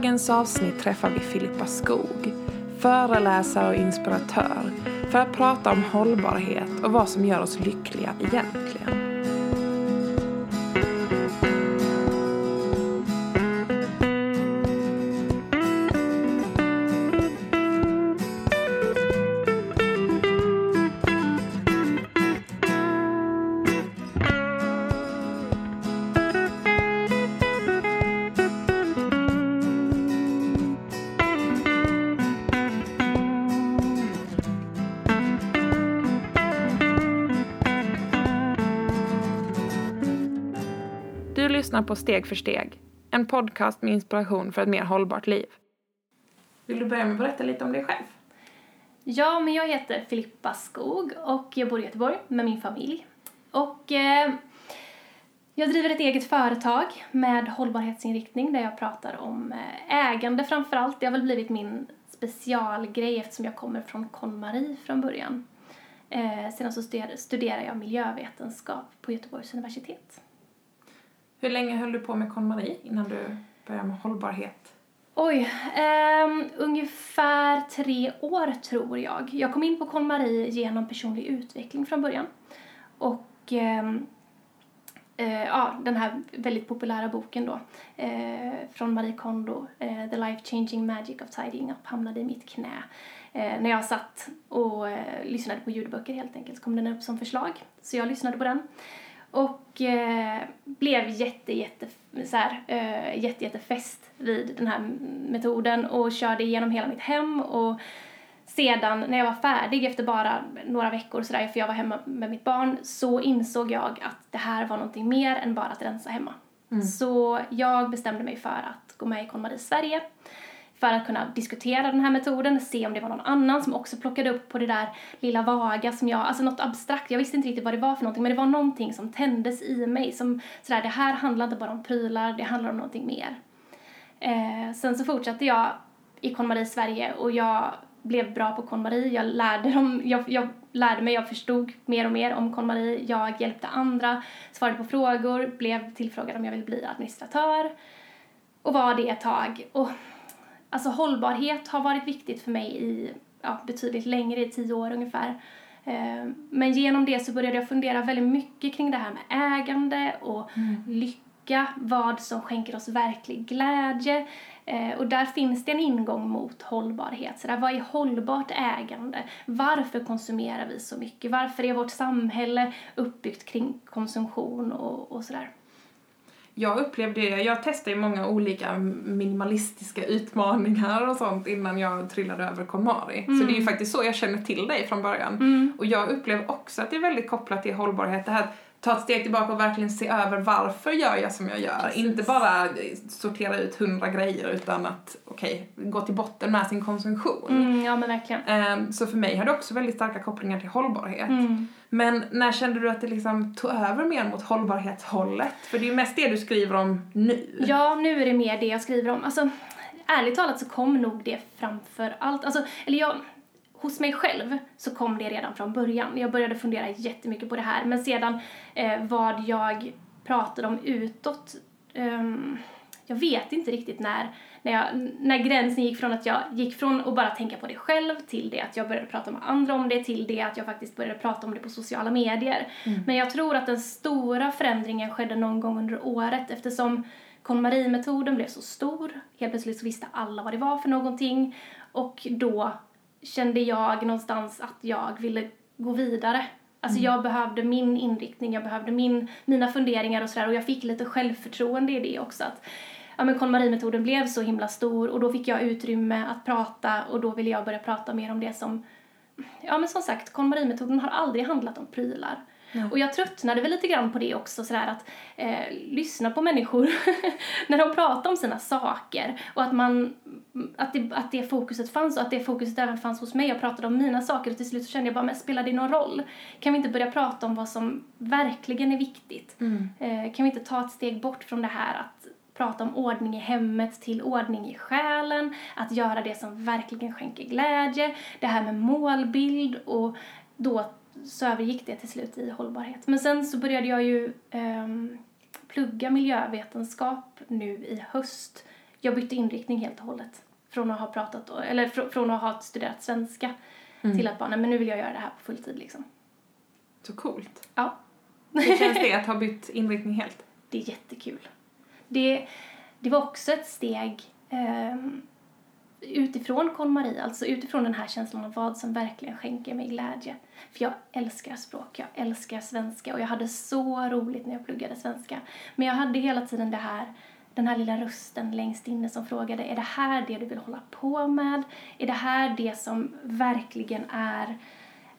Dagens avsnitt träffar vi Filippa Skog, föreläsare och inspiratör, för att prata om hållbarhet och vad som gör oss lyckliga egentligen. Du lyssnar på Steg för steg, en podcast med inspiration för ett mer hållbart liv. Vill du börja med att berätta lite om dig själv? Ja, men jag heter Filippa Skog och jag bor i Göteborg med min familj. Och eh, jag driver ett eget företag med hållbarhetsinriktning där jag pratar om eh, ägande framför allt. Det har väl blivit min specialgrej eftersom jag kommer från KonMari från början. Eh, sedan så studerar jag miljövetenskap på Göteborgs universitet. Hur länge höll du på med KonMari innan du började med hållbarhet? Oj, um, ungefär tre år tror jag. Jag kom in på KonMari genom personlig utveckling från början. Och um, uh, ja, den här väldigt populära boken då uh, från Marie Kondo, uh, The Life Changing Magic of Tidying Up, hamnade i mitt knä. När jag satt och lyssnade på ljudböcker helt enkelt så kom den upp som förslag. Så jag lyssnade på den. Och eh, blev jätte, jätte, så här, eh, jätte, jätte fäst vid den här metoden och körde igenom hela mitt hem. Och sedan när jag var färdig efter bara några veckor så där, för jag var hemma med mitt barn så insåg jag att det här var någonting mer än bara att rensa hemma. Så jag bestämde mig för att gå med i KonMari Sverige för att kunna diskutera den här metoden, se om det var någon annan som också plockade upp på det där lilla vaga som jag, alltså något abstrakt, jag visste inte riktigt vad det var för någonting men det var någonting som tändes i mig som sådär, det här handlar inte bara om prylar, det handlar om någonting mer. Eh, sen så fortsatte jag i KonMari Sverige och jag blev bra på KonMari, jag lärde, dem, jag, jag lärde mig, jag förstod mer och mer om KonMari, jag hjälpte andra, svarade på frågor, blev tillfrågad om jag ville bli administratör och var det ett tag. Och Alltså hållbarhet har varit viktigt för mig i ja, betydligt längre, i tio år ungefär. Eh, Men genom det så började jag fundera väldigt mycket kring det här med ägande och lycka, vad som skänker oss verklig glädje. Eh, Och där finns det en ingång mot hållbarhet. Så där, vad är hållbart ägande? Varför konsumerar vi så mycket? Varför är vårt samhälle uppbyggt kring konsumtion och, och sådär? Jag upplevde, jag testade ju många olika minimalistiska utmaningar och sånt innan jag trillade över KonMari. Så det är ju faktiskt så jag känner till dig från början. Och jag upplever också att det är väldigt kopplat till hållbarhet. Det här att ta ett steg tillbaka och verkligen se över varför gör jag som jag gör. Inte bara sortera ut hundra grejer utan att, okej, gå till botten med sin konsumtion. Mm, ja men verkligen. Ehm, Så för mig har det också väldigt starka kopplingar till hållbarhet. Men när kände du att det liksom tog över mer mot hållbarhetshållet? För det är ju mest det du skriver om nu. Ja, nu är det mer det jag skriver om. Alltså, ärligt talat så kom nog det framför allt, alltså, eller jag, hos mig själv så kom det redan från början. Jag började fundera jättemycket på det här, men sedan eh, vad jag pratade om utåt, eh, jag vet inte riktigt när, när, jag, när gränsen gick från att jag gick från att bara tänka på det själv till det att jag började prata med andra om det till det att jag faktiskt började prata om det på sociala medier. Men jag tror att den stora förändringen skedde någon gång under året eftersom KonMari-metoden blev så stor. Helt plötsligt så visste alla vad det var för någonting och då kände jag någonstans att jag ville gå vidare. Alltså jag behövde min inriktning, jag behövde min, mina funderingar och sådär och jag fick lite självförtroende i det också. Att, ja men KonMari-metoden blev så himla stor och då fick jag utrymme att prata och då ville jag börja prata mer om det som, ja men som sagt, KonMari-metoden har aldrig handlat om prylar. Och jag tröttnade väl lite grann på det också, sådär att eh, lyssna på människor när de pratar om sina saker och att man, att det, att det fokuset fanns och att det fokuset även fanns hos mig. Jag pratade om mina saker och till slut så kände jag bara, men spelar det någon roll? Kan vi inte börja prata om vad som verkligen är viktigt? Eh, kan vi inte ta ett steg bort från det här att prata om ordning i hemmet till ordning i själen, att göra det som verkligen skänker glädje, det här med målbild och då så övergick det till slut i hållbarhet. Men sen så började jag ju um, plugga miljövetenskap nu i höst. Jag bytte inriktning helt och hållet. Från att ha pratat, eller fr från att ha studerat svenska mm. till att bara, nej men nu vill jag göra det här på fulltid liksom. Så coolt. Ja. Hur känns det att ha bytt inriktning helt? Det är jättekul. Det, det var också ett steg eh, utifrån KonMari, alltså utifrån den här känslan av vad som verkligen skänker mig glädje. För jag älskar språk, jag älskar svenska och jag hade så roligt när jag pluggade svenska. Men jag hade hela tiden det här, den här lilla rösten längst inne som frågade, är det här det du vill hålla på med? Är det här det som verkligen är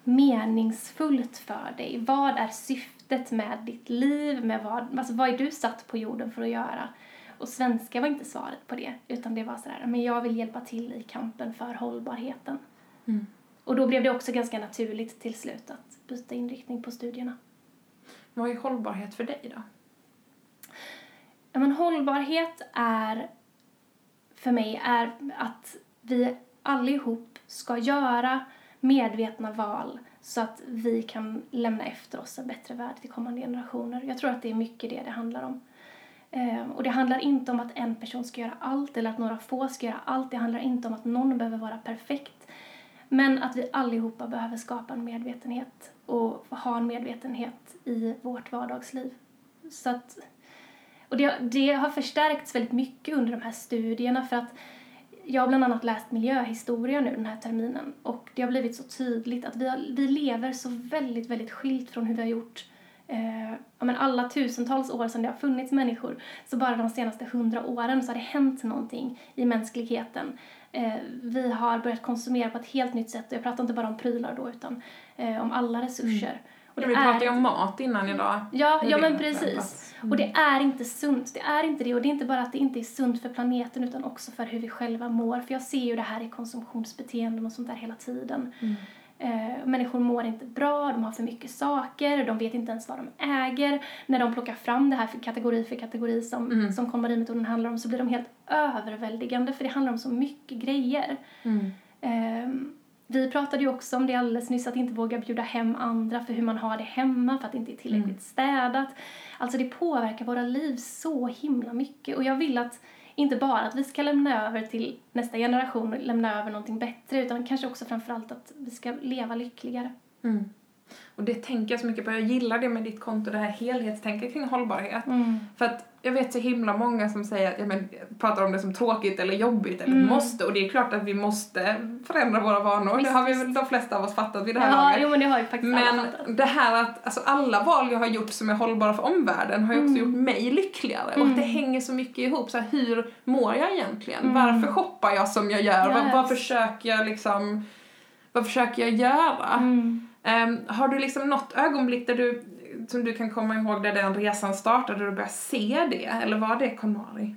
meningsfullt för dig? Vad är syftet med ditt liv? Med vad, alltså vad är du satt på jorden för att göra? Och svenska var inte svaret på det, utan det var sådär, men jag vill hjälpa till i kampen för hållbarheten. Mm. Och då blev det också ganska naturligt till slut att byta inriktning på studierna. Vad är hållbarhet för dig då? Ja, men hållbarhet är för mig är att vi allihop ska göra medvetna val så att vi kan lämna efter oss en bättre värld till kommande generationer. Jag tror att det är mycket det det handlar om. Ehm, och det handlar inte om att en person ska göra allt eller att några få ska göra allt. Det handlar inte om att någon behöver vara perfekt. Men att vi allihopa behöver skapa en medvetenhet och ha en medvetenhet i vårt vardagsliv. Så att, och det, det har förstärkts väldigt mycket under de här studierna för att jag har bland annat läst miljöhistoria nu den här terminen och det har blivit så tydligt att vi, har, vi lever så väldigt, väldigt skilt från hur vi har gjort eh, ja, men alla tusentals år sedan det har funnits människor, så bara de senaste hundra åren så har det hänt någonting i mänskligheten. Eh, vi har börjat konsumera på ett helt nytt sätt och jag pratar inte bara om prylar då utan eh, om alla resurser. Mm. Och det vi pratade ju om mat innan idag. Ja, ja men precis. Mm. Och det är inte sunt. Det är inte det. Och det är inte bara att det inte är sunt för planeten utan också för hur vi själva mår. För jag ser ju det här i konsumtionsbeteenden och sånt där hela tiden. Mm. Eh, människor mår inte bra, de har för mycket saker, de vet inte ens vad de äger. När de plockar fram det här för kategori för kategori som, mm. som KonMari-metoden handlar om så blir de helt överväldigande för det handlar om så mycket grejer. Mm. Eh, vi pratade ju också om det alldeles nyss, att inte våga bjuda hem andra för hur man har det hemma, för att det inte är tillräckligt mm. städat. Alltså det påverkar våra liv så himla mycket och jag vill att inte bara att vi ska lämna över till nästa generation och lämna över någonting bättre utan kanske också framförallt att vi ska leva lyckligare. Mm. Och det tänker jag så mycket på. Jag gillar det med ditt konto, det här helhetstänket kring hållbarhet. Mm. För att jag vet så himla många som säger att, ja, men, pratar om det som tråkigt eller jobbigt eller mm. måste. Och det är klart att vi måste förändra våra vanor. Visst, det har vi väl de flesta av oss fattat vid det här ja, laget. Jo, men det har ju faktiskt Men alla fattat. det här att, alltså alla val jag har gjort som är hållbara för omvärlden har ju också mm. gjort mig lyckligare. Och att det mm. hänger så mycket ihop. Så här, hur mår jag egentligen? Mm. Varför shoppar jag som jag gör? Yes. Vad, vad försöker jag liksom, vad försöker jag göra? Um, har du liksom något ögonblick där du som du kan komma ihåg där den resan startade, där du började se det? Eller var det KonMari?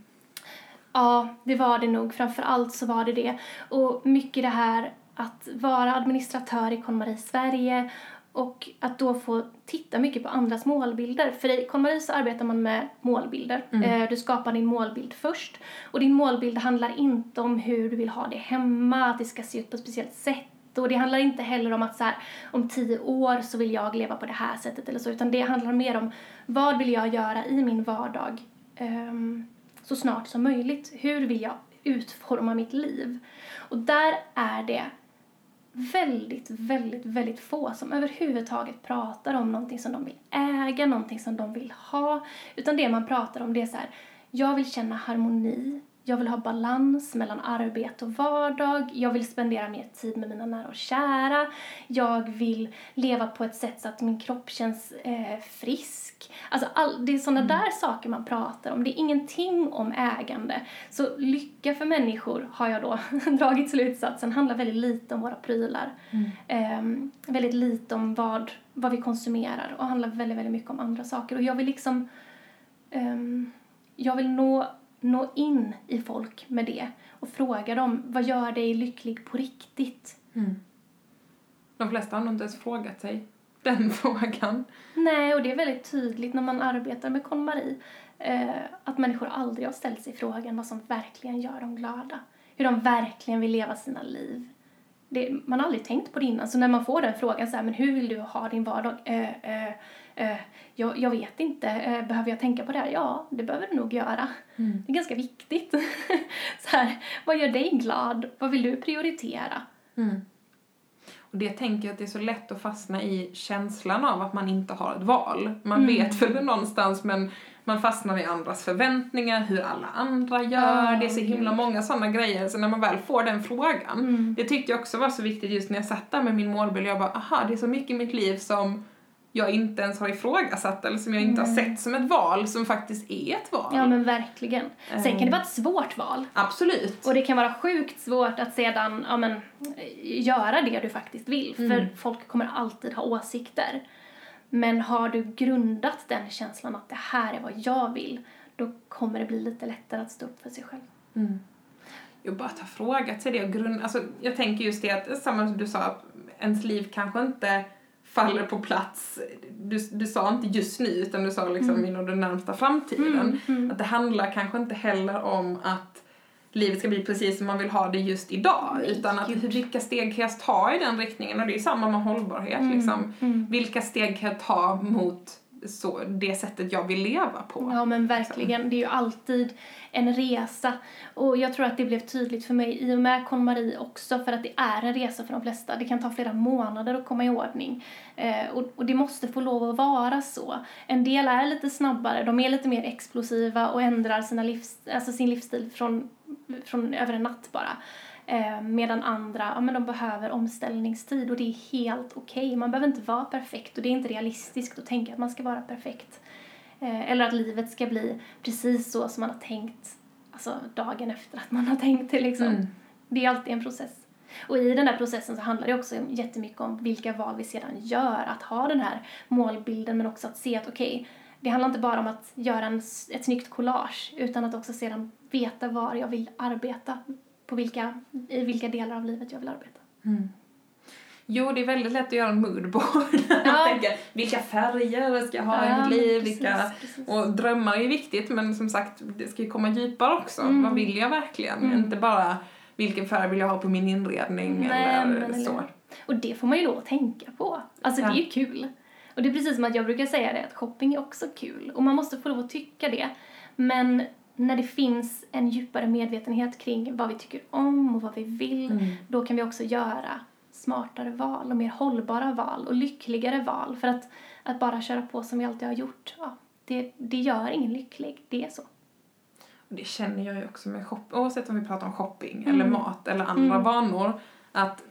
Ja, det var det nog. Framför allt så var det det. Och mycket det här att vara administratör i KonMari Sverige och att då få titta mycket på andras målbilder. För i KonMari så arbetar man med målbilder. Mm. Eh, du skapar din målbild först. Och din målbild handlar inte om hur du vill ha det hemma, att det ska se ut på ett speciellt sätt och det handlar inte heller om att så här, om tio år så vill jag leva på det här sättet eller så, utan det handlar mer om vad vill jag göra i min vardag um, så snart som möjligt? Hur vill jag utforma mitt liv? Och där är det väldigt, väldigt, väldigt få som överhuvudtaget pratar om någonting som de vill äga, någonting som de vill ha. Utan det man pratar om det är så här, jag vill känna harmoni jag vill ha balans mellan arbete och vardag. Jag vill spendera mer tid med mina nära och kära. Jag vill leva på ett sätt så att min kropp känns eh, frisk. Alltså all, det är sådana där saker man pratar om. Det är ingenting om ägande. Så lycka för människor har jag då dragit slutsatsen handlar väldigt lite om våra prylar. Eh, väldigt lite om vad, vad vi konsumerar och handlar väldigt, väldigt mycket om andra saker. Och jag vill liksom ehm, jag vill nå, nå in i folk med det och fråga dem vad gör dig lycklig på riktigt? De flesta har nog inte ens frågat sig den frågan. Nej, och det är väldigt tydligt när man arbetar med KonMari eh, att människor aldrig har ställt sig frågan vad som verkligen gör dem glada. Hur de verkligen vill leva sina liv. Det, man har aldrig tänkt på det innan, så när man får den frågan så här, men hur vill du ha din vardag? Eh, eh, eh, jag, jag vet inte, eh, behöver jag tänka på det här? Ja, det behöver du nog göra. Det är ganska viktigt. så här, vad gör dig glad? Vad vill du prioritera? Och det tänker jag att det är så lätt att fastna i känslan av att man inte har ett val. Man vet väl det någonstans men man fastnar i andras förväntningar, hur alla andra gör. Ja, det är så himla gud. många sådana grejer. Så när man väl får den frågan, det tyckte jag också var så viktigt just när jag satt där med min målbild. Jag bara, aha, det är så mycket i mitt liv som jag inte ens har ifrågasatt eller som jag inte har sett som ett val, som faktiskt är ett val. Ja, men verkligen. Sen kan det vara ett svårt val. Absolut. Och det kan vara sjukt svårt att sedan ja, men, göra det du faktiskt vill. För folk kommer alltid ha åsikter. Men har du grundat den känslan att det här är vad jag vill, då kommer det bli lite lättare att stå upp för sig själv. Jo, bara att ha frågat sig det och grund... Alltså, jag tänker just det att, samma som du sa, ens liv kanske inte faller på plats. Du, du sa inte just nu, utan du sa liksom inom den närmsta framtiden. Att det handlar kanske inte heller om att livet ska bli precis som man vill ha det just idag. Utan att hur- vilka steg kan jag ta i den riktningen? Och det är samma med hållbarhet. Liksom. Vilka steg kan jag ta mot så, det sättet jag vill leva på? Ja men verkligen, det är ju alltid en resa. Och jag tror att det blev tydligt för mig i och med KonMari också för att det är en resa för de flesta. Det kan ta flera månader att komma i ordning. Eh, och, och det måste få lov att vara så. En del är lite snabbare, de är lite mer explosiva och ändrar sina livs, alltså sin livsstil från, från över en natt bara. Eh, medan andra, ja men de behöver omställningstid och det är helt okej. Man behöver inte vara perfekt och det är inte realistiskt att tänka att man ska vara perfekt. Eh, eller att livet ska bli precis så som man har tänkt alltså dagen efter att man har tänkt det liksom. Mm. Det är alltid en process. Och i den där processen så handlar det också jättemycket om vilka val vi sedan gör. Att ha den här målbilden men också att se att okej, det handlar inte bara om att göra en, ett snyggt collage utan att också sedan veta var jag vill arbeta. På vilka, I vilka delar av livet jag vill arbeta. Jo, det är väldigt lätt att göra en moodboard. Ja. Tänker, vilka färger ska jag ha i Ja, mitt men liv? precis, vilka... precis. Och drömmar är viktigt, men som sagt, det ska ju komma djupare också. Mm. Vad vill jag verkligen? Mm. Inte bara vilken färg vill jag ha på min inredning Nej, eller eller så. hur? Och det får man ju lov att tänka på. Alltså Ja. det är ju kul. Och det är precis som att jag brukar säga det, att shopping är också kul. Och man måste få lov att tycka det. Men när det finns en djupare medvetenhet kring vad vi tycker om och vad vi vill, Mm. då kan vi också göra smartare val och mer hållbara val och lyckligare val. För att, att bara köra på som vi alltid har gjort, ja, det, det gör ingen lycklig. Det är så. Och det känner jag ju också med shopping, oavsett om vi pratar om shopping Mm. eller mat eller andra Mm. vanor, att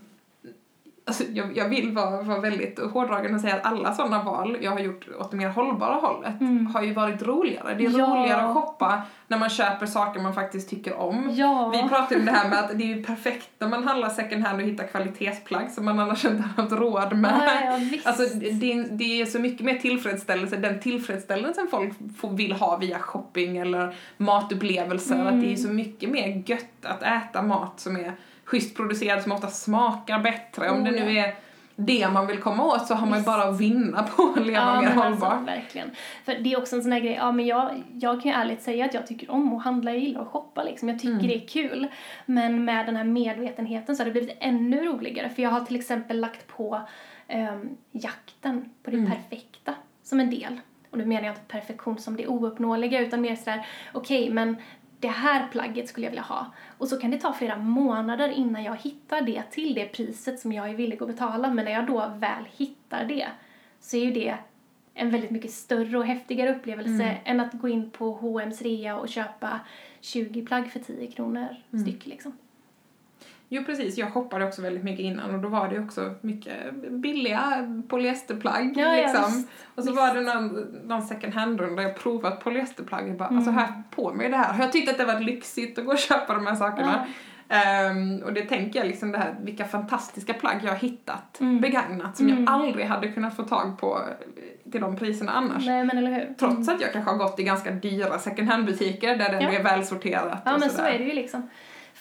Alltså, jag, jag vill vara, vara väldigt hårdragen och säga att alla sådana val jag har gjort åt det mer hållbara hållet Mm. har ju varit roligare. Det är Ja. roligare att shoppa när man köper saker man faktiskt tycker om. Ja. Vi pratade om det här med att det är perfekt när man handlar second hand och hittar kvalitetsplagg som man annars inte har haft råd med. Ja, visst. Alltså det, det är så mycket mer tillfredsställelse, den tillfredsställelsen folk får, vill ha via shopping eller matupplevelser, Mm. att det är så mycket mer gött att äta mat som är schysst producerad, som ofta smakar bättre. Om Oh, det nu är det man vill komma åt så har man ju bara att vinna på att leva ja, mer men hållbart. Alltså, verkligen. För det är också en sån här grej, ja men jag, jag kan ju ärligt säga att jag tycker om att handla, jag gillar att shoppa liksom. Jag tycker Mm. det är kul. Men med den här medvetenheten så har det blivit ännu roligare. För jag har till exempel lagt på ehm, jakten på det Mm. perfekta som en del. Och nu menar jag inte perfektion som det ouppnåeliga utan mer sådär, okej men det här plagget skulle jag vilja ha. Och så kan det ta flera månader innan jag hittar det till det priset som jag är villig att betala. Men när jag då väl hittar det så är ju det en väldigt mycket större och häftigare upplevelse Mm. än att gå in på H&M's rea och köpa 20 plagg för 10 kronor Mm. styck liksom. Jo precis, jag shoppade också väldigt mycket innan och då var det också mycket billiga polyesterplagg Ja, ja, liksom. visst. och så visst. var det någon, någon second hand-runda där jag provat polyesterplagg och bara, Mm. alltså här på mig det här. Har jag tyckt att det var lyxigt att gå och köpa de här sakerna? Ehm, och det tänker jag liksom det här, vilka fantastiska plagg jag har hittat Mm. begagnat som Mm. jag aldrig hade kunnat få tag på till de priserna annars. Nej men eller hur. Trots att jag kanske har gått i ganska dyra second hand-butiker där det Ja. är välsorterat Ja men så sådär. är det ju liksom.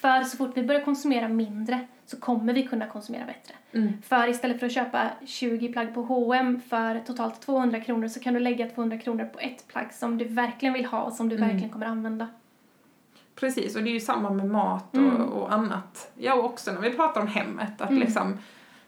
För så fort vi börjar konsumera mindre så kommer vi kunna konsumera bättre. Mm. För istället för att köpa 20 plagg på H&M för totalt 200 kronor så kan du lägga 200 kronor på ett plagg som du verkligen vill ha och som du Mm. verkligen kommer använda. Precis, och det är ju samma med mat och, Mm. och annat. Ja, och också när vi pratar om hemmet, att Mm. liksom,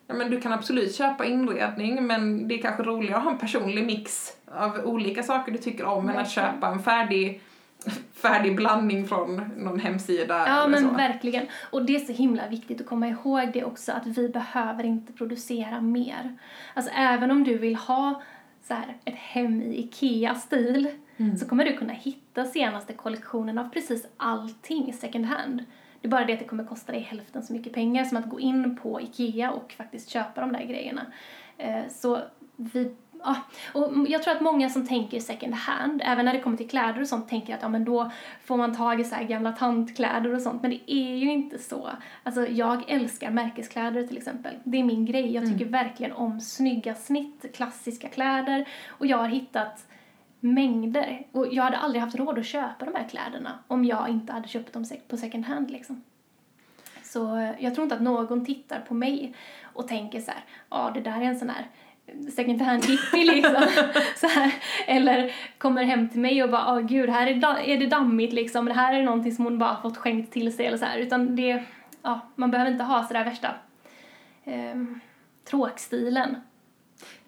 ja men du kan absolut köpa inredning, men det är kanske roligare att ha en personlig mix av olika saker du tycker om, än att köpa en färdig, färdig blandning från någon hemsida Ja men så. verkligen. Och det är så himla viktigt att komma ihåg det också att vi behöver inte producera mer. Alltså även om du vill ha så här, ett hem i IKEA-stil Mm. så kommer du kunna hitta senaste kollektionen av precis allting second hand. Det är bara det att det kommer kosta dig hälften så mycket pengar som att gå in på IKEA och faktiskt köpa de där grejerna. Eh, Så vi, ja, och jag tror att många som tänker second hand, även när det kommer till kläder och sånt, tänker att ja men då får man tag i så gamla tantkläder och sånt, men det är ju inte så. Alltså jag älskar märkeskläder till exempel. Det är min grej. Jag tycker verkligen om snygga snitt, klassiska kläder och jag har hittat mängder. Och jag hade aldrig haft råd att köpa de här kläderna om jag inte hade köpt dem på second hand liksom. Så eh, jag tror inte att någon tittar på mig och tänker så här, ja det där är en sån här second hand hippie liksom. så här. Eller kommer hem till mig och bara, åh gud, här är, är det dammigt liksom. Det här är någonting som hon bara fått skänkt till sig eller så här. Utan det, ja, man behöver inte ha så där värsta um, tråkstilen.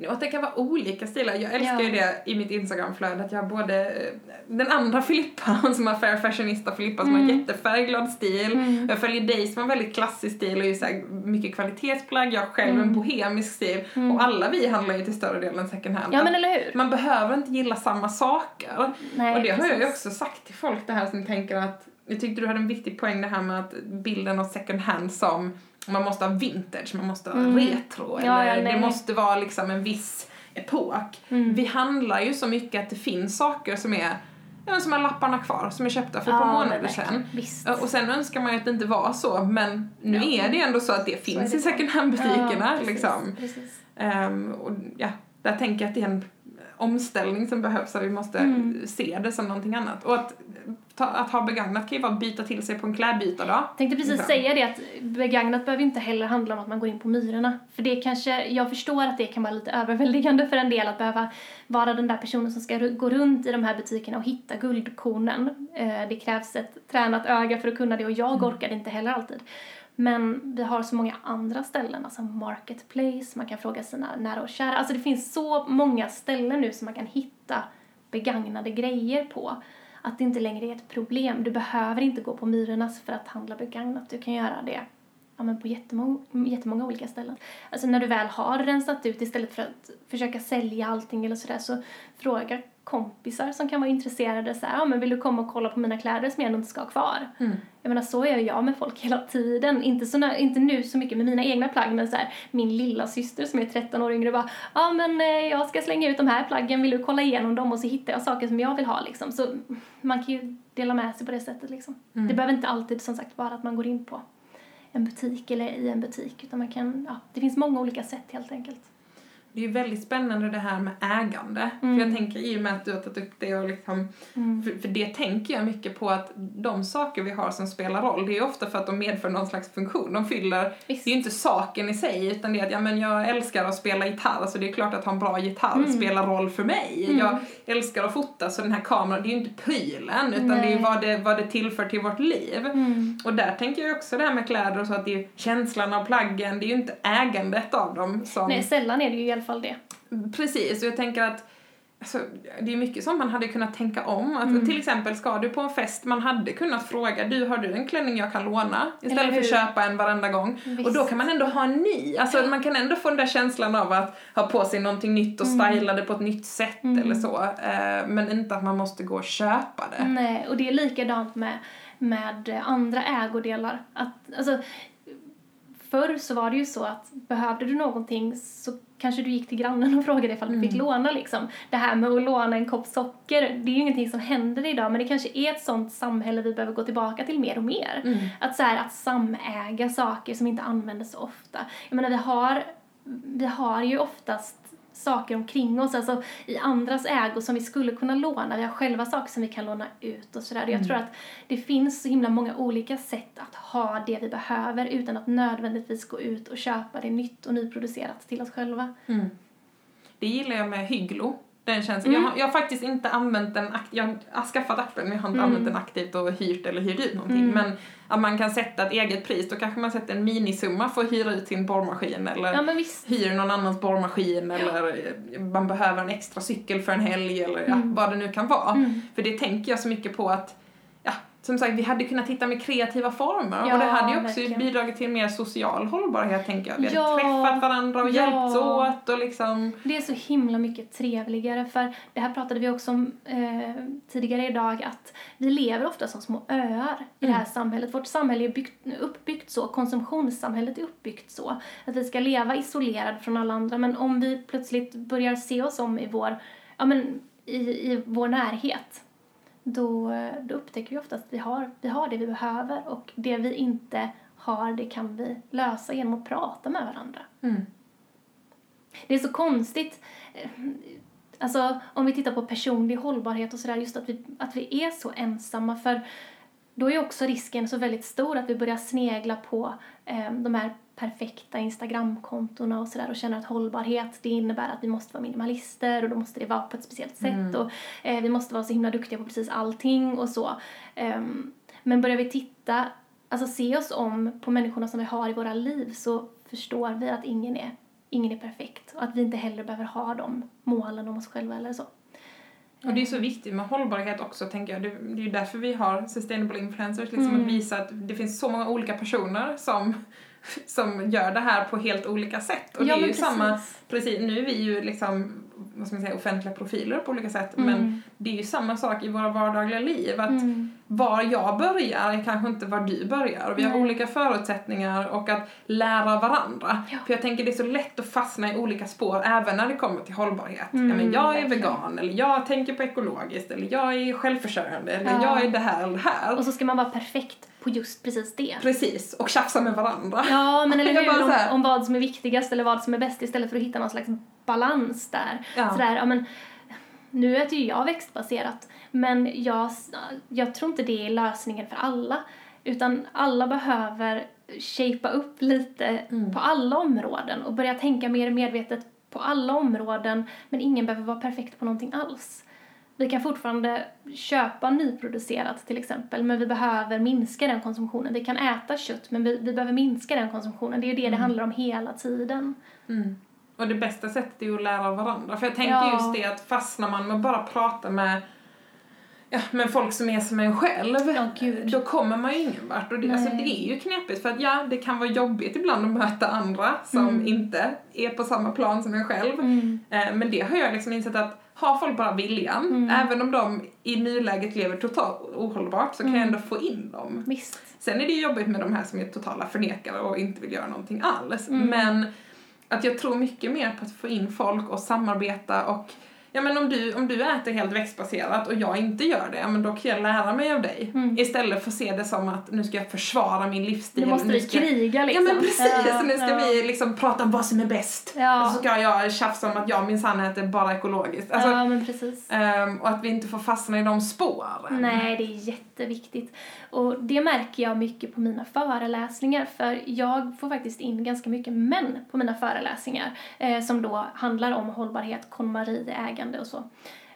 Och att det kan vara olika stilar. Jag älskar ju det i mitt Instagramflöde att jag har både eh, den andra Filippa, hon som har Fair Fashionista Filippa som har Mm. jättefärgglad stil. Mm. Jag följer dig som har väldigt klassisk stil och ju så mycket kvalitetsplagg. Jag har själv en Mm. bohemisk stil. Mm. Och alla vi handlar ju till större delen second hand. Ja men eller hur? Man behöver inte gilla samma saker. Nej, och det har jag ju precis. också sagt till folk det här som tänker att jag tyckte du hade en viktig poäng det här med att bilden av second hand som man måste ha vintage, man måste ha Mm. retro eller ja, det måste vara liksom en viss epok. Mm. Vi handlar ju så mycket att det finns saker som är ja, som har lapparna kvar, som är köpta för ett par Ja, månader men sedan. Visst. Och sen önskar man ju att det inte var så, men nu Ja. är det ändå så att det finns det i second hand-butikerna. Ja, precis, liksom. Precis. Ehm, och ja, där tänker jag att det är en omställning som behövs, att vi måste Mm. se det som någonting annat. Och att, ta, att ha begagnat kan ju vara att byta till sig på en klädbytardag. Tänkte precis Liksom. säga det att begagnat behöver inte heller handla om att man går in på Myrorna. För det kanske, jag förstår att det kan vara lite överväldigande för en del att behöva vara den där personen som ska gå runt i de här butikerna och hitta guldkornen. Eh, Det krävs ett tränat öga för att kunna det och jag orkar det inte heller alltid. Men vi har så många andra ställen, alltså Marketplace, man kan fråga sina nära och kära. Alltså det finns så många ställen nu som man kan hitta begagnade grejer på. Att det inte längre är ett problem. Du behöver inte gå på Myrornas för att handla begagnat. Du kan göra det ja, men på jättemång, jättemånga olika ställen. Alltså när du väl har rensat ut istället för att försöka sälja allting eller sådär så fråga kompisar som kan vara intresserade så här, ja men vill du komma och kolla på mina kläder som jag ändå inte ska ha kvar? Mm. Jag menar så gör jag med folk hela tiden. Inte, så, inte nu så mycket med mina egna plagg men så här, min lilla syster som är 13 år yngre bara ja men eh, jag ska slänga ut de här plaggen, vill du kolla igenom dem och så hittar jag saker som jag vill ha liksom. Så man kan ju dela med sig på det sättet liksom. Mm. Det behöver inte alltid som sagt vara att man går in på en butik eller i en butik utan man kan, ja det finns många olika sätt helt enkelt. Det är väldigt spännande det här med ägande. Mm. För jag tänker i och med att du har tagit upp det och liksom, Mm. för, för det tänker jag mycket på att de saker vi har som spelar roll, det är ofta för att de medför någon slags funktion. De fyller, Visst. det är ju inte saken i sig utan det är att ja, men jag älskar att spela gitarr så det är klart att ha en bra gitarr Mm. spelar roll för mig. Mm. Jag älskar att fota så den här kameran, det är ju inte prylen utan det är Nej. vad det, vad det tillför till vårt liv. Mm. Och där tänker jag också det här med kläder och så att det är känslan av plaggen, det är ju inte ägandet av dem som... Nej, sällan är det ju i alla fall det. Precis, och jag tänker att Alltså, det är mycket som man hade kunnat tänka om. Att Mm. Till exempel, ska du på en fest, man hade kunnat fråga du, har du en klänning jag kan låna? Istället för att köpa en varenda gång. Visst. Och då kan man ändå ha en ny. Alltså man kan ändå få den där känslan av att ha på sig någonting nytt och Mm. styla det på ett nytt sätt eller så. Eh, men inte att man måste gå och köpa det. Nej, och det är likadant med, med andra ägodelar. Att, alltså, förr så var det ju så att behövde du någonting så kanske du gick till grannen och frågade ifall du fick låna liksom. Det här med att låna en kopp socker, det är ju ingenting som händer idag men det kanske är ett sånt samhälle vi behöver gå tillbaka till mer och mer. Att så här, att samäga saker som inte används så ofta. Jag menar vi har, vi har ju oftast saker omkring oss, alltså i andras ägo som vi skulle kunna låna. Vi har själva saker som vi kan låna ut och sådär. Jag tror att det finns så himla många olika sätt att ha det vi behöver utan att nödvändigtvis gå ut och köpa det nytt och nyproducerat till oss själva. Det gillar jag med Hygglo. Den känns, Mm. jag, har, jag har faktiskt inte använt den jag har skaffat appen men jag har inte Mm. använt den aktivt och hyrt eller hyrt ut någonting. Mm. Men att man kan sätta ett eget pris, då kanske man sätter en minisumma för att hyra ut sin borrmaskin eller Ja hyr någon annans borrmaskin eller eh, man behöver en extra cykel för en helg eller ja, Mm. vad det nu kan vara. Mm. För det tänker jag så mycket på att Ja, som sagt, vi hade kunnat hitta med kreativa former och Ja, det hade ju också verkligen. bidragit till mer social hållbarhet tänker jag. Vi hade Ja, träffat varandra och ja. hjälpts åt och liksom Det är så himla mycket trevligare för det här pratade vi också om eh, tidigare idag att vi lever ofta som små öar i det här samhället. Vårt samhälle är byggt, uppbyggt så, konsumtionssamhället är uppbyggt så att vi ska leva isolerade från alla andra men om vi plötsligt börjar se oss om i vår, ja men i, i vår närhet då, då upptäcker vi ofta att vi har, vi har det vi behöver och det vi inte har det kan vi lösa genom att prata med varandra. Mm. Det är så konstigt. eh, Alltså om vi tittar på personlig hållbarhet och sådär, just att vi, att vi är så ensamma för då är också risken så väldigt stor att vi börjar snegla på eh, de här perfekta Instagramkontona och sådär och känner att hållbarhet det innebär att vi måste vara minimalister och då måste det vara på ett speciellt sätt och eh, vi måste vara så himla duktiga på precis allting och så. Ehm, men börjar vi titta, alltså se oss om på människorna som vi har i våra liv så förstår vi att ingen är, ingen är perfekt och att vi inte heller behöver ha de målen om oss själva eller så. Och det är så viktigt med hållbarhet också, tänker jag. Det, det är ju därför vi har sustainable influencers, liksom Mm. att visa att det finns så många olika personer som, som gör det här på helt olika sätt. Och Ja, det är ju samma, precis. precis, nu är vi ju liksom, vad ska man säga, offentliga profiler på olika sätt, Mm. men det är ju samma sak i våra vardagliga liv. Att Mm. Var jag börjar är kanske inte var du börjar. Vi har Nej. olika förutsättningar och att lära varandra. Ja. För jag tänker det är så lätt att fastna i olika spår även när det kommer till hållbarhet. Mm, ja, men jag är verkligen. vegan, eller jag tänker på ekologiskt, eller jag är självförsörjande, eller Ja. jag är det här eller det här. Och så ska man vara perfekt på just precis det. Precis, och tjafsa med varandra. Ja, men eller hur? Om, om vad som är viktigast eller vad som är bäst istället för att hitta någon slags balans där. Ja. Sådär, ja men, nu äter ju jag växtbaserat, men jag, jag tror inte det är lösningen för alla. Utan alla behöver shapea upp lite Mm. på alla områden och börja tänka mer medvetet på alla områden, men ingen behöver vara perfekt på någonting alls. Vi kan fortfarande köpa nyproducerat till exempel, men vi behöver minska den konsumtionen. Vi kan äta kött, men vi, vi behöver minska den konsumtionen. Det är ju det det handlar om hela tiden. Mm. Och det bästa sättet är ju att lära av varandra. För jag tänker Ja. just det att fastnar man med att bara prata med Ja, men folk som är som en själv, gud. då kommer man ju ingen vart. Och det, alltså, det är ju knepigt för att ja, det kan vara jobbigt ibland att möta andra som Mm. inte är på samma plan som en själv. Mm. Eh, men det har jag liksom insett att har folk bara viljan, Mm. även om de i nuläget lever totalt ohållbart, så kan jag Mm. ändå få in dem. Visst. Sen är det ju jobbigt med de här som är totala förnekare och inte vill göra någonting alls. Mm. Men att jag tror mycket mer på att få in folk och samarbeta och Ja men om du, om du äter helt växtbaserat och jag inte gör det, ja, men då kan jag lära mig av dig. Mm. Istället för att se det som att nu ska jag försvara min livsstil. Nu måste vi ska... kriga Ja liksom. men precis, Ja, nu ska ja. vi liksom prata om vad som är bäst. Ja. Och så ska jag tjafsa om att jag minsann äter bara ekologiskt. Alltså, ja, men precis. ehm, och att vi inte får fastna i de spåren. Nej, det är jätteviktigt. Och det märker jag mycket på mina föreläsningar för jag får faktiskt in ganska mycket män på mina föreläsningar eh, som då handlar om hållbarhet, KonMari, ägande och så.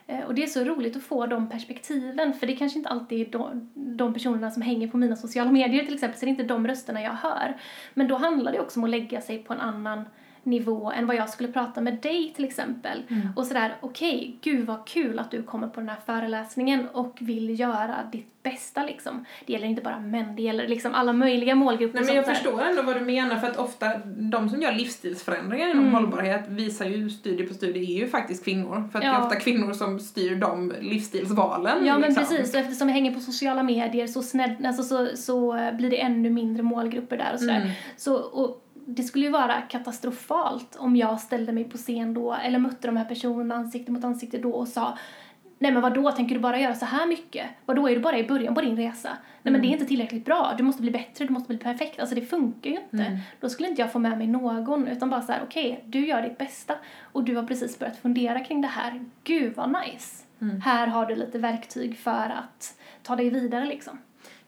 Eh, och det är så roligt att få de perspektiven för det kanske inte alltid är de, de personerna som hänger på mina sociala medier till exempel så det är inte de rösterna jag hör. Men då handlar det också om att lägga sig på en annan nivå än vad jag skulle prata med dig till exempel. Mm. Och sådär, okej, okay, gud vad kul att du kommer på den här föreläsningen och vill göra ditt bästa liksom. Det gäller inte bara män, det gäller liksom alla möjliga målgrupper. Nej men jag förstår ändå vad du menar för att ofta de som gör livsstilsförändringar inom mm. hållbarhet visar ju studie på studie är ju faktiskt kvinnor. För att ja. det är ofta kvinnor som styr de livsstilsvalen. Ja men liksom. precis, och eftersom vi hänger på sociala medier så, snedd, alltså, så, så blir det ännu mindre målgrupper där och sådär. Mm. Så, och, det skulle ju vara katastrofalt om jag ställde mig på scen då eller mötte de här personerna ansikte mot ansikte då och sa Nej men vad då tänker du bara göra så här mycket? Då är du bara i början på din resa? Nej mm. men det är inte tillräckligt bra, du måste bli bättre, du måste bli perfekt. Alltså det funkar ju inte. Mm. Då skulle inte jag få med mig någon utan bara så här: okej, okay, du gör ditt bästa och du har precis börjat fundera kring det här. Gud vad nice! Mm. Här har du lite verktyg för att ta dig vidare liksom.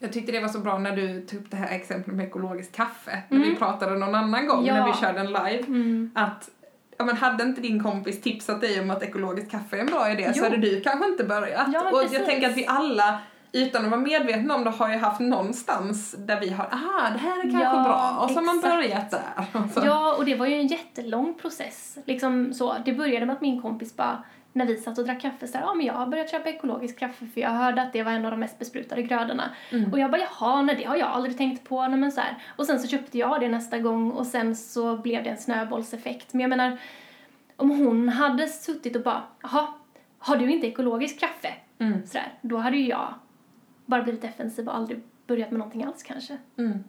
Jag tyckte det var så bra när du tog upp det här exemplet med ekologiskt kaffe. När vi mm. pratade någon annan gång ja. när vi körde en live. Mm. Att ja, men hade inte din kompis tipsat dig om att ekologiskt kaffe är en bra idé jo. så hade du kanske inte börjat. Ja, och jag tänker att vi alla utan att vara medvetna om det har ju haft någonstans där vi har, aha det här är kanske ja, bra och så har man börjat där. Ja och det var ju en jättelång process. Liksom så, det började med att min kompis bara när vi satt och drack kaffe så här, ja men jag har börjat köpa ekologiskt kaffe för jag hörde att det var en av de mest besprutade grödorna. Mm. Och jag bara, jaha, nej det har jag aldrig tänkt på. Nej, men så här. Och sen så köpte jag det nästa gång och sen så blev det en snöbollseffekt. Men jag menar, om hon hade suttit och bara, jaha, har du inte ekologiskt kaffe? Mm. Så där, då hade ju jag bara blivit defensiv och aldrig börjat med någonting alls kanske. Mm.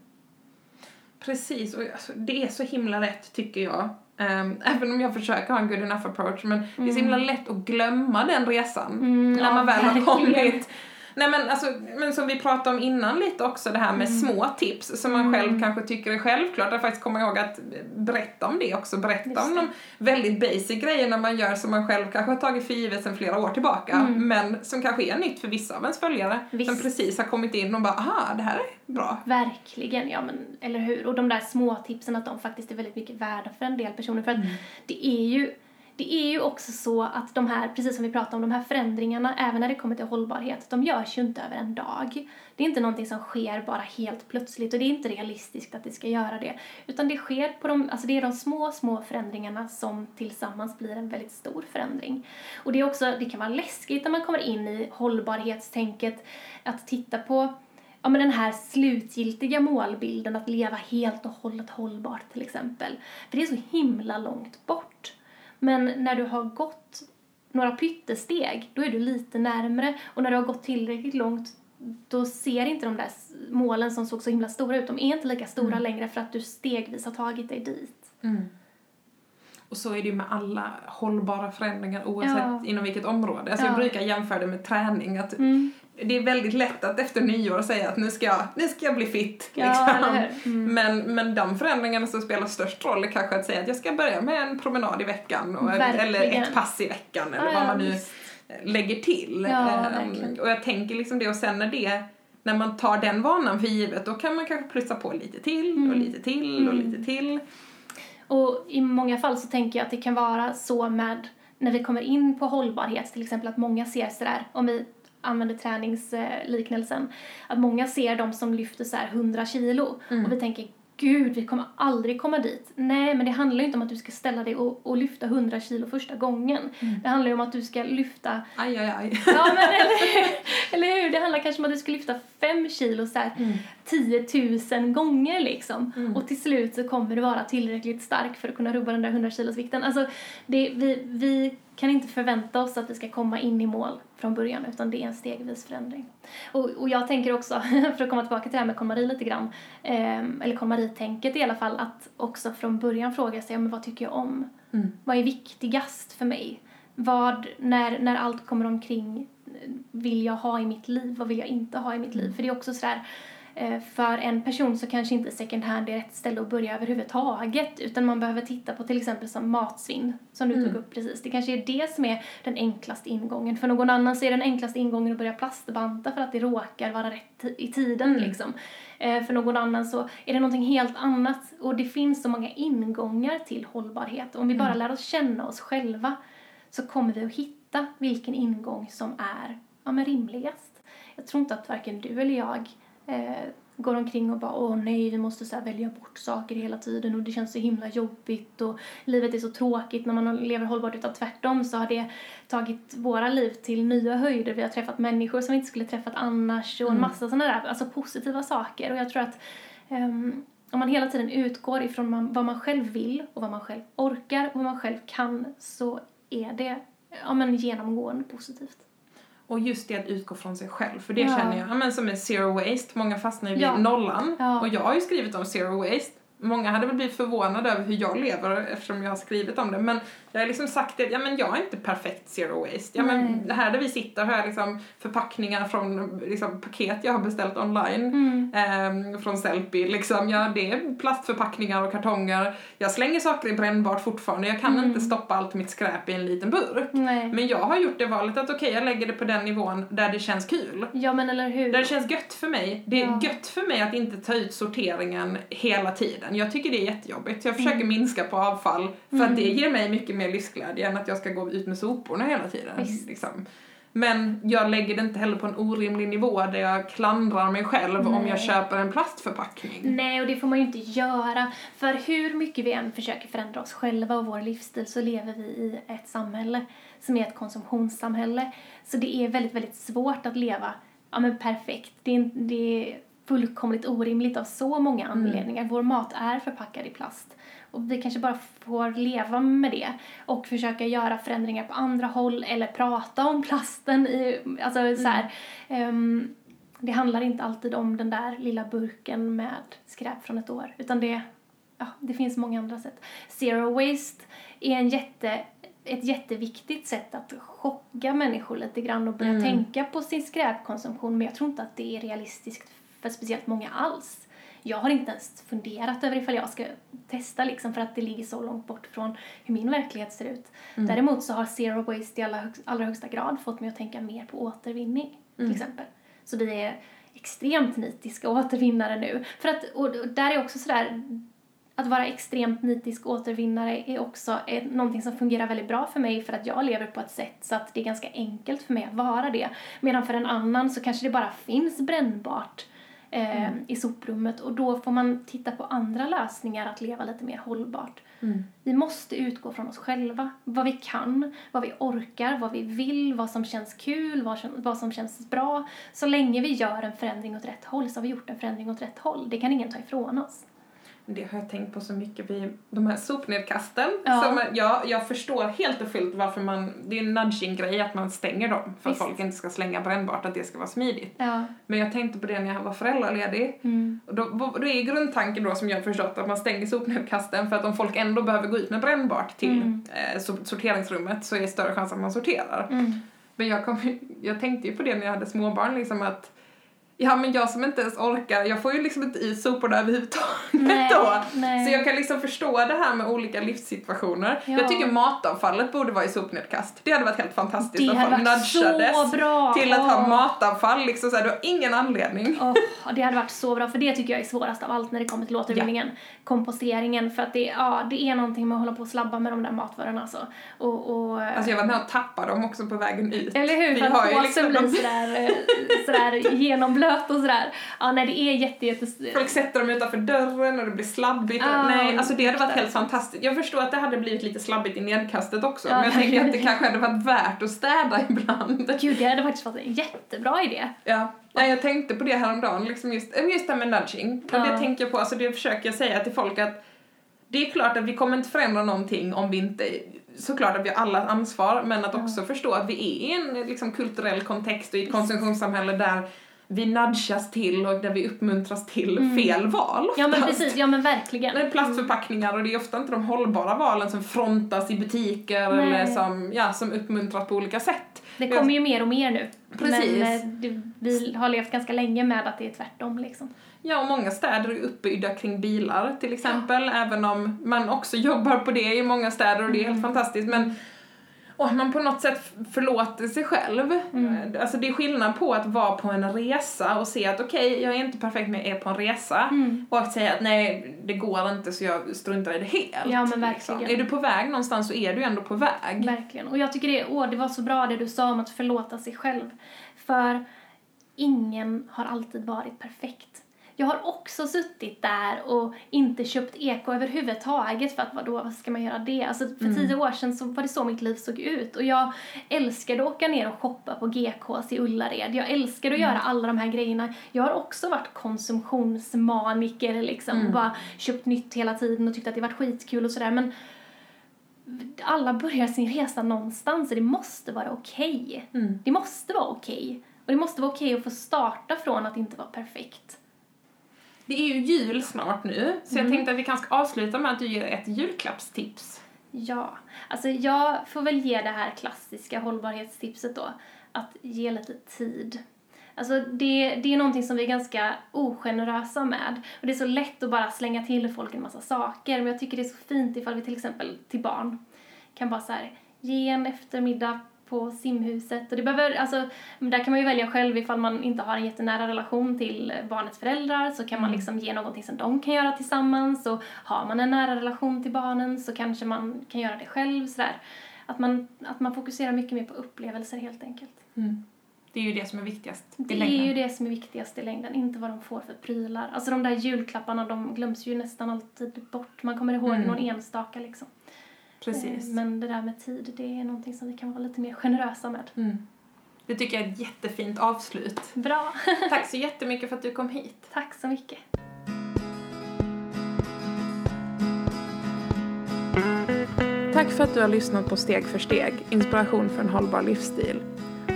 Precis, och alltså, det är så himla rätt tycker jag. Um, även om jag försöker ha en good enough approach men mm. det är så himla mm. lätt att glömma den resan mm, när man ja, väl har kommit Nej men alltså, men som vi pratade om innan lite också det här med mm. små tips som man mm. själv kanske tycker är självklart. Att faktiskt komma ihåg att berätta om det också. Berätta om de väldigt basic grejerna man gör som man själv kanske har tagit för givet sedan flera år tillbaka. Mm. Men som kanske är nytt för vissa av ens följare. Visst. Som precis har kommit in och bara aha, det här är bra. Verkligen, ja men eller hur. Och de där små tipsen att de faktiskt är väldigt mycket värda för en del personer. För att mm. det är ju det är ju också så att de här, precis som vi pratade om, de här förändringarna, även när det kommer till hållbarhet, de görs ju inte över en dag. Det är inte någonting som sker bara helt plötsligt och det är inte realistiskt att det ska göra det. Utan det sker på de, alltså det är de små, små förändringarna som tillsammans blir en väldigt stor förändring. Och det är också, det kan vara läskigt när man kommer in i hållbarhetstänket, att titta på ja, men den här slutgiltiga målbilden att leva helt och hållet hållbart till exempel. För det är så himla långt bort. Men när du har gått några pyttesteg, då är du lite närmre. Och när du har gått tillräckligt långt, då ser inte de där målen som såg så himla stora ut, de är inte lika stora mm. längre för att du stegvis har tagit dig dit. Mm. Och så är det ju med alla hållbara förändringar oavsett ja. inom vilket område. Alltså ja. jag brukar jämföra det med träning. Att mm det är väldigt lätt att efter nyår säga att nu ska jag, nu ska jag bli fit. Ja, liksom. mm. men, men de förändringarna som spelar störst roll är kanske att säga att jag ska börja med en promenad i veckan och, eller ett pass i veckan eller ja, vad man nu just. lägger till. Ja, um, och jag tänker liksom det och sen när det när man tar den vanan för givet då kan man kanske plussa på lite till mm. och lite till och mm. lite till. Och i många fall så tänker jag att det kan vara så med när vi kommer in på hållbarhet, till exempel att många ser sådär, om vi använder träningsliknelsen, att många ser dem som lyfter så här 100 kilo mm. och vi tänker gud, vi kommer aldrig komma dit. Nej, men det handlar ju inte om att du ska ställa dig och, och lyfta 100 kilo första gången. Mm. Det handlar ju om att du ska lyfta... Aj, aj, aj. Ja, men eller, eller hur? Det handlar kanske om att du ska lyfta 5 kilo så här mm. 10 000 gånger liksom. Mm. Och till slut så kommer du vara tillräckligt stark för att kunna rubba den där 100 kilos vikten. Alltså, det, vi, vi kan inte förvänta oss att vi ska komma in i mål från början utan det är en stegvis förändring. Och, och jag tänker också, för att komma tillbaka till det här med KonMari lite grann, eh, eller KonMari-tänket i alla fall, att också från början fråga sig, men vad tycker jag om? Mm. Vad är viktigast för mig? Vad, när, när allt kommer omkring, vill jag ha i mitt liv? Vad vill jag inte ha i mitt liv? För det är också sådär, Eh, för en person så kanske inte second hand är rätt ställe att börja överhuvudtaget utan man behöver titta på till exempel som matsvinn som du mm. tog upp precis. Det kanske är det som är den enklaste ingången. För någon annan så är den enklaste ingången att börja plastbanta för att det råkar vara rätt i tiden mm. liksom. Eh, för någon annan så är det någonting helt annat och det finns så många ingångar till hållbarhet. Om vi bara mm. lär oss känna oss själva så kommer vi att hitta vilken ingång som är ja, men rimligast. Jag tror inte att varken du eller jag eh, går omkring och bara åh nej, vi måste så välja bort saker hela tiden och det känns så himla jobbigt och livet är så tråkigt när man lever hållbart utan tvärtom så har det tagit våra liv till nya höjder. Vi har träffat människor som vi inte skulle träffat annars och en massa sådana där alltså positiva saker och jag tror att um, om man hela tiden utgår ifrån man, vad man själv vill och vad man själv orkar och vad man själv kan så är det ja, men genomgående positivt. Och just det att utgå från sig själv, för det ja. känner jag, ja, men som är zero waste, många fastnar ju vid ja. nollan. Ja. Och jag har ju skrivit om zero waste Många hade väl blivit förvånade över hur jag lever eftersom jag har skrivit om det. Men jag har liksom sagt att ja, men jag är inte perfekt zero waste. Ja, men här där vi sitter har jag liksom förpackningar från liksom, paket jag har beställt online. Mm. Eh, från Sellpy. Liksom. Ja, det är plastförpackningar och kartonger. Jag slänger saker i brännbart fortfarande. Jag kan mm. inte stoppa allt mitt skräp i en liten burk. Nej. Men jag har gjort det valet att okej, okay, jag lägger det på den nivån där det känns kul. Ja, men eller hur. Där det känns gött för mig. Det är ja. gött för mig att inte ta ut sorteringen hela tiden. Jag tycker det är jättejobbigt. Jag försöker mm. minska på avfall för mm. att det ger mig mycket mer livsglädje än att jag ska gå ut med soporna hela tiden. Liksom. Men jag lägger det inte heller på en orimlig nivå där jag klandrar mig själv Nej. om jag köper en plastförpackning. Nej, och det får man ju inte göra. För hur mycket vi än försöker förändra oss själva och vår livsstil så lever vi i ett samhälle som är ett konsumtionssamhälle. Så det är väldigt, väldigt svårt att leva ja, men perfekt. Det är, det är fullkomligt orimligt av så många mm. anledningar. Mm. Vår mat är förpackad i plast. Och vi kanske bara får leva med det och försöka göra förändringar på andra håll eller prata om plasten i, alltså mm. så här, um, det handlar inte alltid om den där lilla burken med skräp från ett år utan det, ja, det finns många andra sätt. Zero waste är en jätte ett jätteviktigt sätt att chocka människor lite grann och börja mm. tänka på sin skräpkonsumtion men jag tror inte att det är realistiskt för speciellt många alls. Jag har inte ens funderat över ifall jag ska testa liksom för att det ligger så långt bort från hur min verklighet ser ut. Mm. Däremot så har Zero Waste i allra, hög, allra högsta grad fått mig att tänka mer på återvinning till mm. exempel. Så vi är extremt nitiska återvinnare nu. För att, och där är också sådär, att vara extremt nitisk återvinnare är också är någonting som fungerar väldigt bra för mig för att jag lever på ett sätt så att det är ganska enkelt för mig att vara det. Medan för en annan så kanske det bara finns brännbart eh, mm. i soprummet och då får man titta på andra lösningar att leva lite mer hållbart. Mm. Vi måste utgå från oss själva, vad vi kan, vad vi orkar, vad vi vill, vad som känns kul, vad som, vad som känns bra. Så länge vi gör en förändring åt rätt håll så har vi gjort en förändring åt rätt håll. Det kan ingen ta ifrån oss. Det har jag tänkt på så mycket vid de här sopnedkasten. Ja. Som, ja, jag förstår helt och fullt varför man, det är en nudging-grej att man stänger dem för Visst. att folk inte ska slänga brännbart, att det ska vara smidigt. Ja. Men jag tänkte på det när jag var föräldraledig. Mm. Och då, då är grundtanken då som jag har förstått att man stänger sopnedkasten för att om folk ändå behöver gå ut med brännbart till mm. eh, sorteringsrummet så är det större chans att man sorterar. Mm. Men jag, kom, jag tänkte ju på det när jag hade småbarn liksom att Ja men jag som inte ens orkar, jag får ju liksom inte i soporna överhuvudtaget nej, då. Nej. Så jag kan liksom förstå det här med olika livssituationer. Ja. Jag tycker matavfallet borde vara i sopnedkast. Det hade varit helt fantastiskt det att folk nudgades till att oh. ha matavfall liksom såhär, du har ingen anledning. Oh, det hade varit så bra för det tycker jag är svårast av allt när det kommer till återvinningen. Ja. Komposteringen för att det, ja, det är någonting med att hålla på och slabba med de där matvarorna alltså. Och, och, alltså jag var med och tappade dem också på vägen ut. Eller hur, för att påsen liksom blir sådär, eh, sådär genomblöt blöt och sådär. Ja, nej det är jätte, jätte... Folk sätter dem utanför dörren och det blir slabbigt. Ah, nej, alltså det hade varit helt fantastiskt. Jag förstår att det hade blivit lite slabbigt i nedkastet också, ja, men jag tänker att det kanske hade varit värt att städa ibland. Gud, det hade faktiskt varit en jättebra idé. Ja. Nej, jag tänkte på det häromdagen, liksom just, just det här med nudging. Och det tänker jag på, alltså det försöker jag säga till folk att det är klart att vi kommer inte förändra någonting om vi inte såklart att vi har alla ansvar men att också förstå att vi är i en liksom, kulturell kontext och i ett konsumtionssamhälle där vi nudgas till och där vi uppmuntras till mm. fel val Ja men precis, ja men verkligen. Det är plastförpackningar och det är ofta inte de hållbara valen som frontas i butiker Nej. eller som, ja, som uppmuntras på olika sätt. Det kommer ju mer och mer nu. Precis. Men eh, det, vi har levt ganska länge med att det är tvärtom liksom. Ja, och många städer är uppbyggda kring bilar till exempel, ja. även om man också jobbar på det i många städer och det är helt mm. fantastiskt. Men och man på något sätt förlåter sig själv. Mm. Alltså det är skillnad på att vara på en resa och se att okej, okay, jag är inte perfekt men jag är på en resa. Mm. Och att säga att nej, det går inte så jag struntar i det helt. Ja men verkligen. Liksom. Är du på väg någonstans så är du ändå på väg. Verkligen. Och jag tycker det, åh, det var så bra det du sa om att förlåta sig själv. För ingen har alltid varit perfekt. Jag har också suttit där och inte köpt eko överhuvudtaget för att vadå, vad ska man göra det? Alltså för Mm. tio år sedan så var det så mitt liv såg ut och jag älskade att åka ner och shoppa på GKs i Ullared. Jag älskade att Mm. göra alla de här grejerna. Jag har också varit konsumtionsmaniker liksom Mm. och bara köpt nytt hela tiden och tyckt att det varit skitkul och sådär men alla börjar sin resa någonstans och det måste vara okej. Mm. Det måste vara okej. Och det måste vara okej att få starta från att inte vara perfekt. Det är ju jul snart nu, så jag tänkte att vi kanske ska avsluta med att du ger ett julklappstips. Ja, alltså jag får väl ge det här klassiska hållbarhetstipset då. Att ge lite tid. Alltså det, det är någonting som vi är ganska ogenerösa med. Och det är så lätt att bara slänga till folk en massa saker. Men jag tycker det är så fint ifall vi till exempel till barn kan bara så här ge en eftermiddag på simhuset. Och det behöver, alltså, där kan man ju välja själv ifall man inte har en jättenära relation till barnets föräldrar så kan man liksom ge någonting som de kan göra tillsammans. Och har man en nära relation till barnen så kanske man kan göra det själv. Sådär. Att, man, att man fokuserar mycket mer på upplevelser helt enkelt. Det är ju det som är viktigast i Det är längden. ju det som är viktigast i längden, inte vad de får för prylar. Alltså de där julklapparna, de glöms ju nästan alltid bort. Man kommer ihåg Mm. någon enstaka liksom. Precis. Men det där med tid, det är någonting som vi kan vara lite mer generösa med. Mm. Det tycker jag är ett jättefint avslut. Bra, Tack så jättemycket för att du kom hit. tack så mycket. Tack för att du har lyssnat på Steg för steg, inspiration för en hållbar livsstil.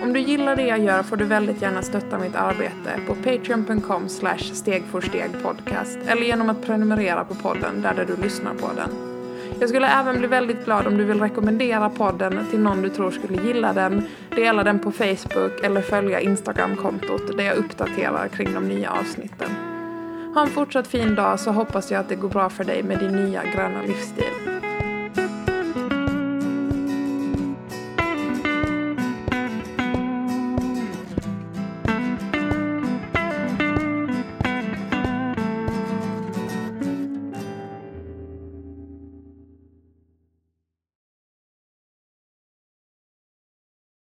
Om du gillar det jag gör får du väldigt gärna stötta mitt arbete på patreon.com slash stegforstegpodcast eller genom att prenumerera på podden där du lyssnar på den. Jag skulle även bli väldigt glad om du vill rekommendera podden till någon du tror skulle gilla den, dela den på Facebook eller följa Instagram-kontot där jag uppdaterar kring de nya avsnitten. Ha en fortsatt fin dag så hoppas jag att det går bra för dig med din nya gröna livsstil.